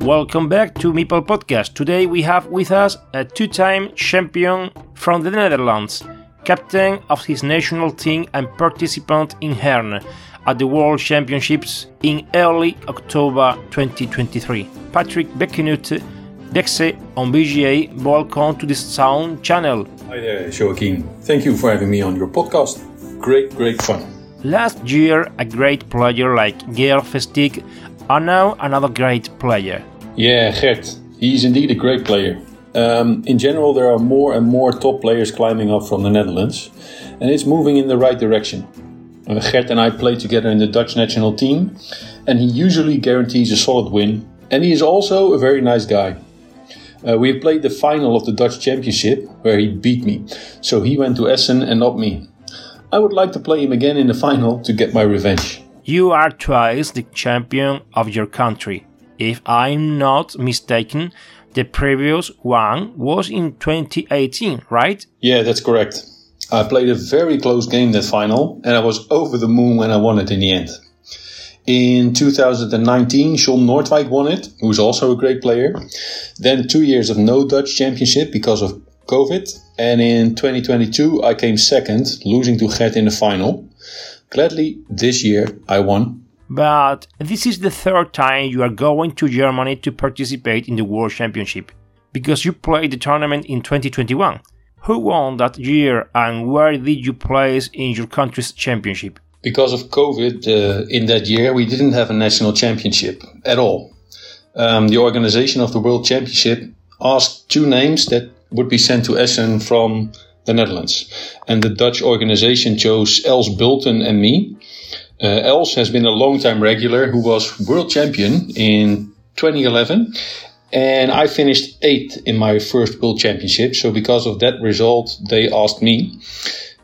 Welcome back to Meeple Podcast. Today we have with us a two time champion from the Netherlands, captain of his national team and participant in Herne at the World Championships in early October 2023. Patrick Bekkenutte Bekse on BGA. Welcome to the Sound channel. Hi there, Joaquin. Thank you for having me on your podcast. Great, great fun. Last year, a great player like Geert Versteeg are now another great player. Yeah, Gert. He's indeed a great player. Um, in general, there are more and more top players climbing up from the Netherlands, and it's moving in the right direction. Uh, Gert and I play together in the Dutch national team, and he usually guarantees a solid win, and he is also a very nice guy. Uh, we played the final of the Dutch Championship, where he beat me, so he went to Essen and not me. I would like to play him again in the final to get my revenge. You are twice the champion of your country. If I'm not mistaken, the previous one was in 2018, right? Yeah, that's correct. I played a very close game that final, and I was over the moon when I won it in the end. In 2019, Sean Noordwijk won it, who's also a great player. Then two years of no Dutch championship because of COVID. And in 2022, I came second, losing to Gert in the final. Gladly, this year I won. But this is the third time you are going to Germany to participate in the World Championship, because you played the tournament in 2021. Who won that year and where did you place in your country's championship? Because of COVID uh, in that year, we didn't have a national championship at all. Um, the organization of the World Championship asked two names that would be sent to Essen from the Netherlands. And the Dutch organization chose Els Bulten and me. Uh, Els has been a long-time regular who was world champion in 2011. And I finished eighth in my first world championship. So because of that result, they asked me.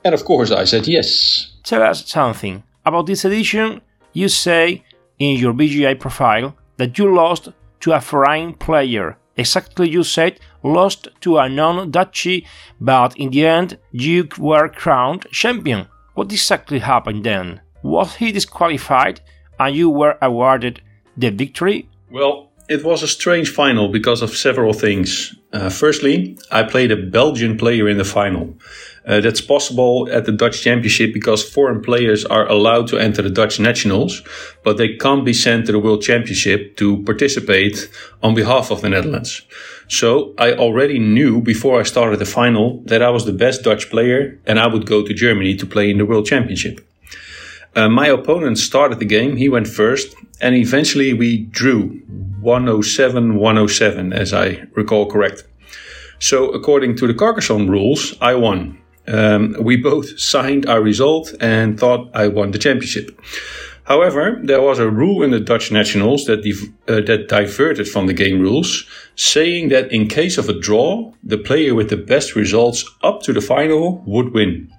And of course, I said yes. Tell us something. About this edition, you say in your BGA profile that you lost to a foreign player. Exactly, you said lost to a non Dutchy, but in the end, you were crowned champion. What exactly happened then? Was he disqualified and you were awarded the victory? Well, it was a strange final because of several things. Uh, firstly, I played a Belgian player in the final. Uh, that's possible at the Dutch Championship because foreign players are allowed to enter the Dutch nationals, but they can't be sent to the World Championship to participate on behalf of the Netherlands. So I already knew before I started the final that I was the best Dutch player and I would go to Germany to play in the World Championship. Uh, my opponent started the game, he went first, and eventually we drew 107 107, as I recall correct. So, according to the Carcassonne rules, I won. Um, we both signed our result and thought I won the championship. However, there was a rule in the Dutch nationals that, uh, that diverted from the game rules, saying that in case of a draw, the player with the best results up to the final would win.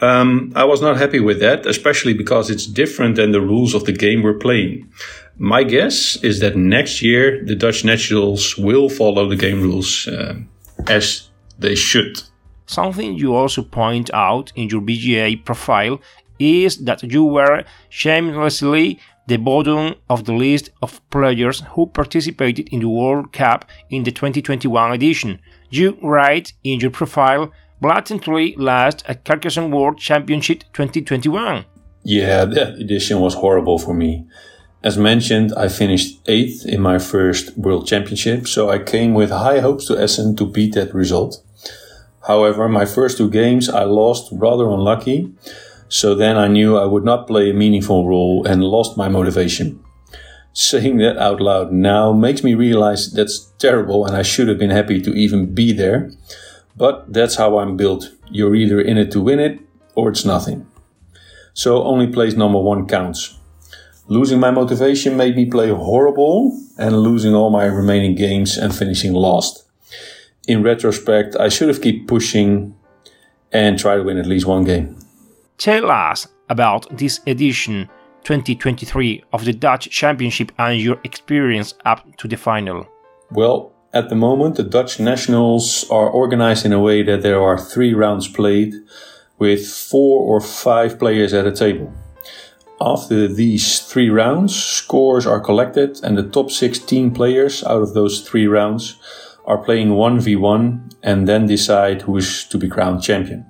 Um, I was not happy with that, especially because it's different than the rules of the game we're playing. My guess is that next year the Dutch nationals will follow the game rules uh, as they should. Something you also point out in your BGA profile is that you were shamelessly the bottom of the list of players who participated in the World Cup in the 2021 edition. You write in your profile blatantly last at Carcassonne World Championship 2021. Yeah, that edition was horrible for me. As mentioned, I finished eighth in my first World Championship, so I came with high hopes to Essen to beat that result. However, my first two games I lost rather unlucky, so then I knew I would not play a meaningful role and lost my motivation. Saying that out loud now makes me realize that's terrible and I should have been happy to even be there. But that's how I'm built. You're either in it to win it or it's nothing. So only place number one counts. Losing my motivation made me play horrible and losing all my remaining games and finishing last. In retrospect, I should have kept pushing and try to win at least one game. Tell us about this edition 2023 of the Dutch Championship and your experience up to the final. Well, at the moment, the Dutch nationals are organized in a way that there are three rounds played with four or five players at a table. After these three rounds, scores are collected, and the top 16 players out of those three rounds are playing 1v1 and then decide who is to be crowned champion.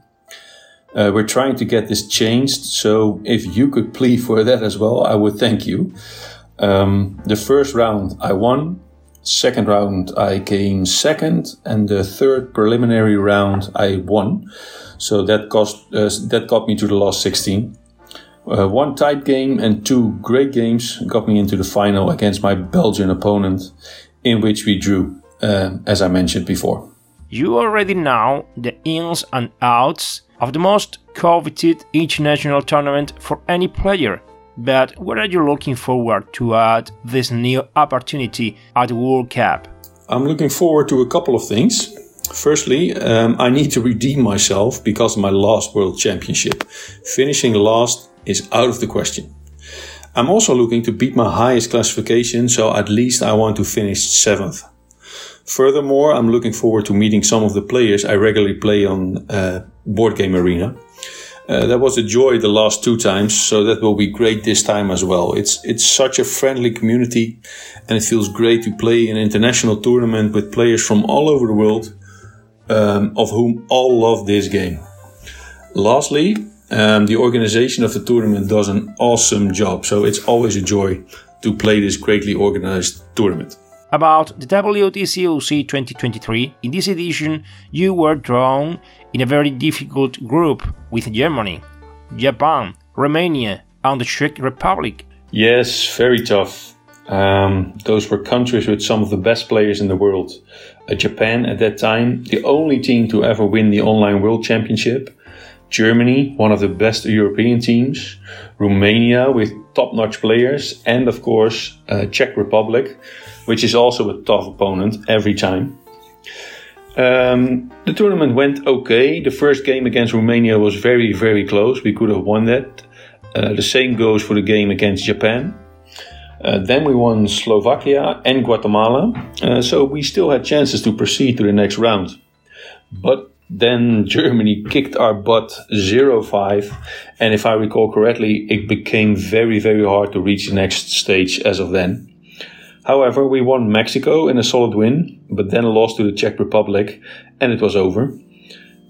Uh, we're trying to get this changed, so if you could plead for that as well, I would thank you. Um, the first round I won, second round I came second, and the third preliminary round I won. So that cost uh, that got me to the last 16. Uh, one tight game and two great games got me into the final against my Belgian opponent, in which we drew, uh, as I mentioned before. You already know the ins and outs of the most coveted international tournament for any player. But what are you looking forward to at this new opportunity at World Cup? I'm looking forward to a couple of things. Firstly, um, I need to redeem myself because of my last World Championship. Finishing last is out of the question. I'm also looking to beat my highest classification, so at least I want to finish seventh. Furthermore, I'm looking forward to meeting some of the players I regularly play on uh, Board Game Arena. Uh, that was a joy the last two times, so that will be great this time as well. It's it's such a friendly community, and it feels great to play an international tournament with players from all over the world, um, of whom all love this game. Lastly, um, the organization of the tournament does an awesome job, so it's always a joy to play this greatly organized tournament. About the WTCOC 2023, in this edition, you were drawn in a very difficult group with Germany, Japan, Romania, and the Czech Republic. Yes, very tough. Um, those were countries with some of the best players in the world. Uh, Japan, at that time, the only team to ever win the Online World Championship. Germany, one of the best European teams. Romania, with top notch players. And of course, uh, Czech Republic, which is also a tough opponent every time. Um, the tournament went okay. The first game against Romania was very, very close. We could have won that. Uh, the same goes for the game against Japan. Uh, then we won Slovakia and Guatemala, uh, so we still had chances to proceed to the next round. But then Germany kicked our butt 0 5, and if I recall correctly, it became very, very hard to reach the next stage as of then. However, we won Mexico in a solid win, but then lost to the Czech Republic, and it was over.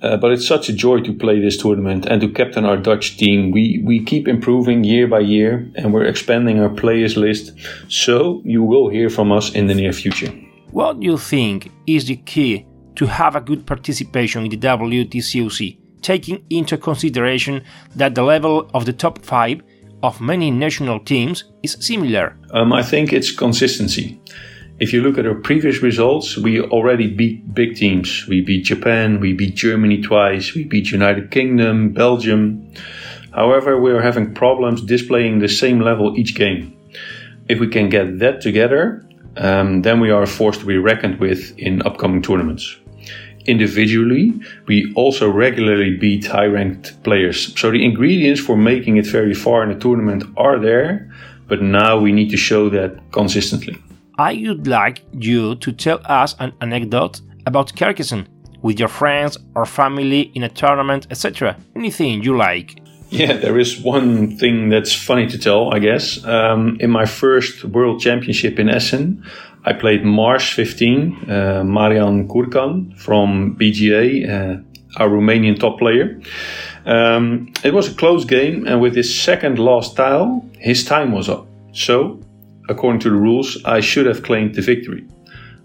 Uh, but it's such a joy to play this tournament and to captain our Dutch team. We we keep improving year by year, and we're expanding our players list. So you will hear from us in the near future. What do you think is the key to have a good participation in the WTCOC, taking into consideration that the level of the top five of many national teams is similar? Um, I think it's consistency. If you look at our previous results, we already beat big teams. We beat Japan, we beat Germany twice, we beat United Kingdom, Belgium. However, we are having problems displaying the same level each game. If we can get that together, um, then we are forced to be reckoned with in upcoming tournaments. Individually, we also regularly beat high ranked players. So the ingredients for making it very far in a tournament are there, but now we need to show that consistently. I would like you to tell us an anecdote about Carcassonne with your friends or family in a tournament, etc. Anything you like. Yeah, there is one thing that's funny to tell, I guess. Um, in my first World Championship in Essen, I played Mars 15, uh, Marian Kurkan from BGA, uh, our Romanian top player. Um, it was a close game, and with his second last tile, his time was up. So, according to the rules, I should have claimed the victory.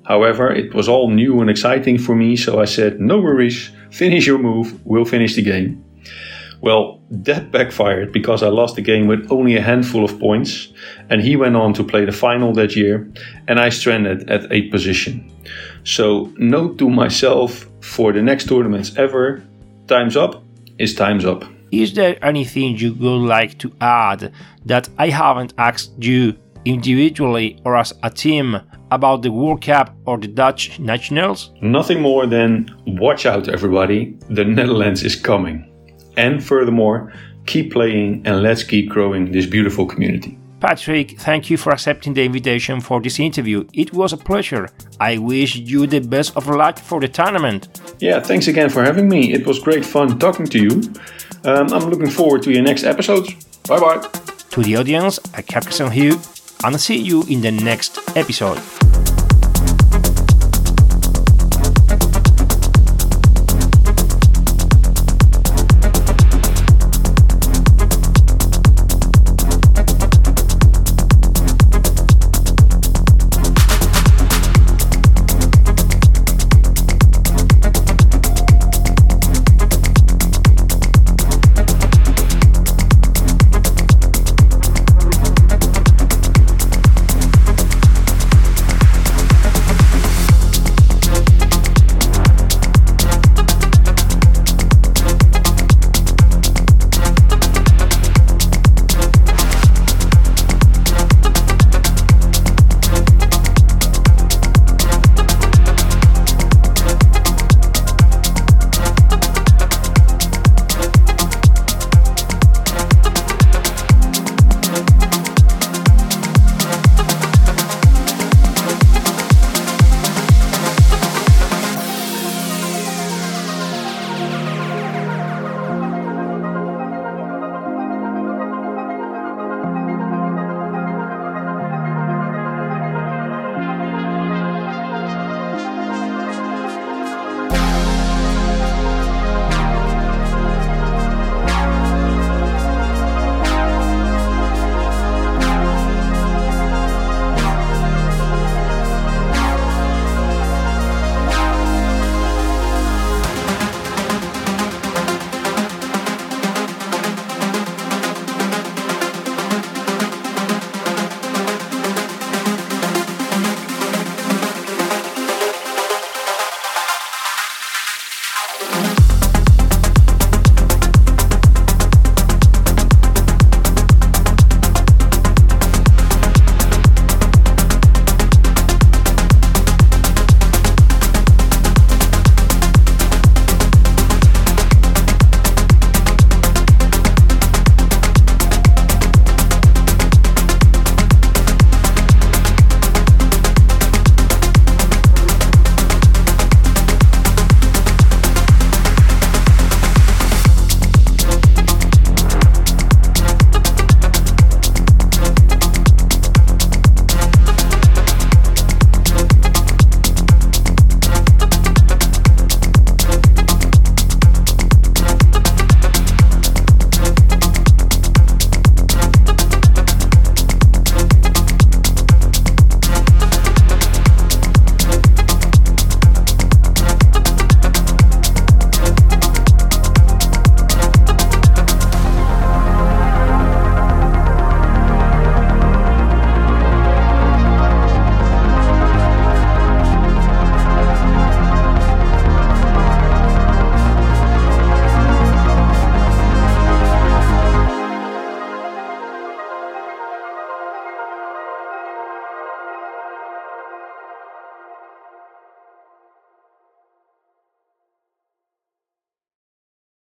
However, it was all new and exciting for me, so I said, No worries, finish your move, we'll finish the game. Well, that backfired because I lost the game with only a handful of points, and he went on to play the final that year, and I stranded at 8th position. So, note to myself for the next tournaments ever time's up is time's up. Is there anything you would like to add that I haven't asked you individually or as a team about the World Cup or the Dutch nationals? Nothing more than watch out, everybody, the Netherlands is coming. And furthermore, keep playing and let's keep growing this beautiful community. Patrick, thank you for accepting the invitation for this interview. It was a pleasure. I wish you the best of luck for the tournament. Yeah, thanks again for having me. It was great fun talking to you. Um, I'm looking forward to your next episodes. Bye bye. To the audience, I Captain Hugh, and I'll see you in the next episode.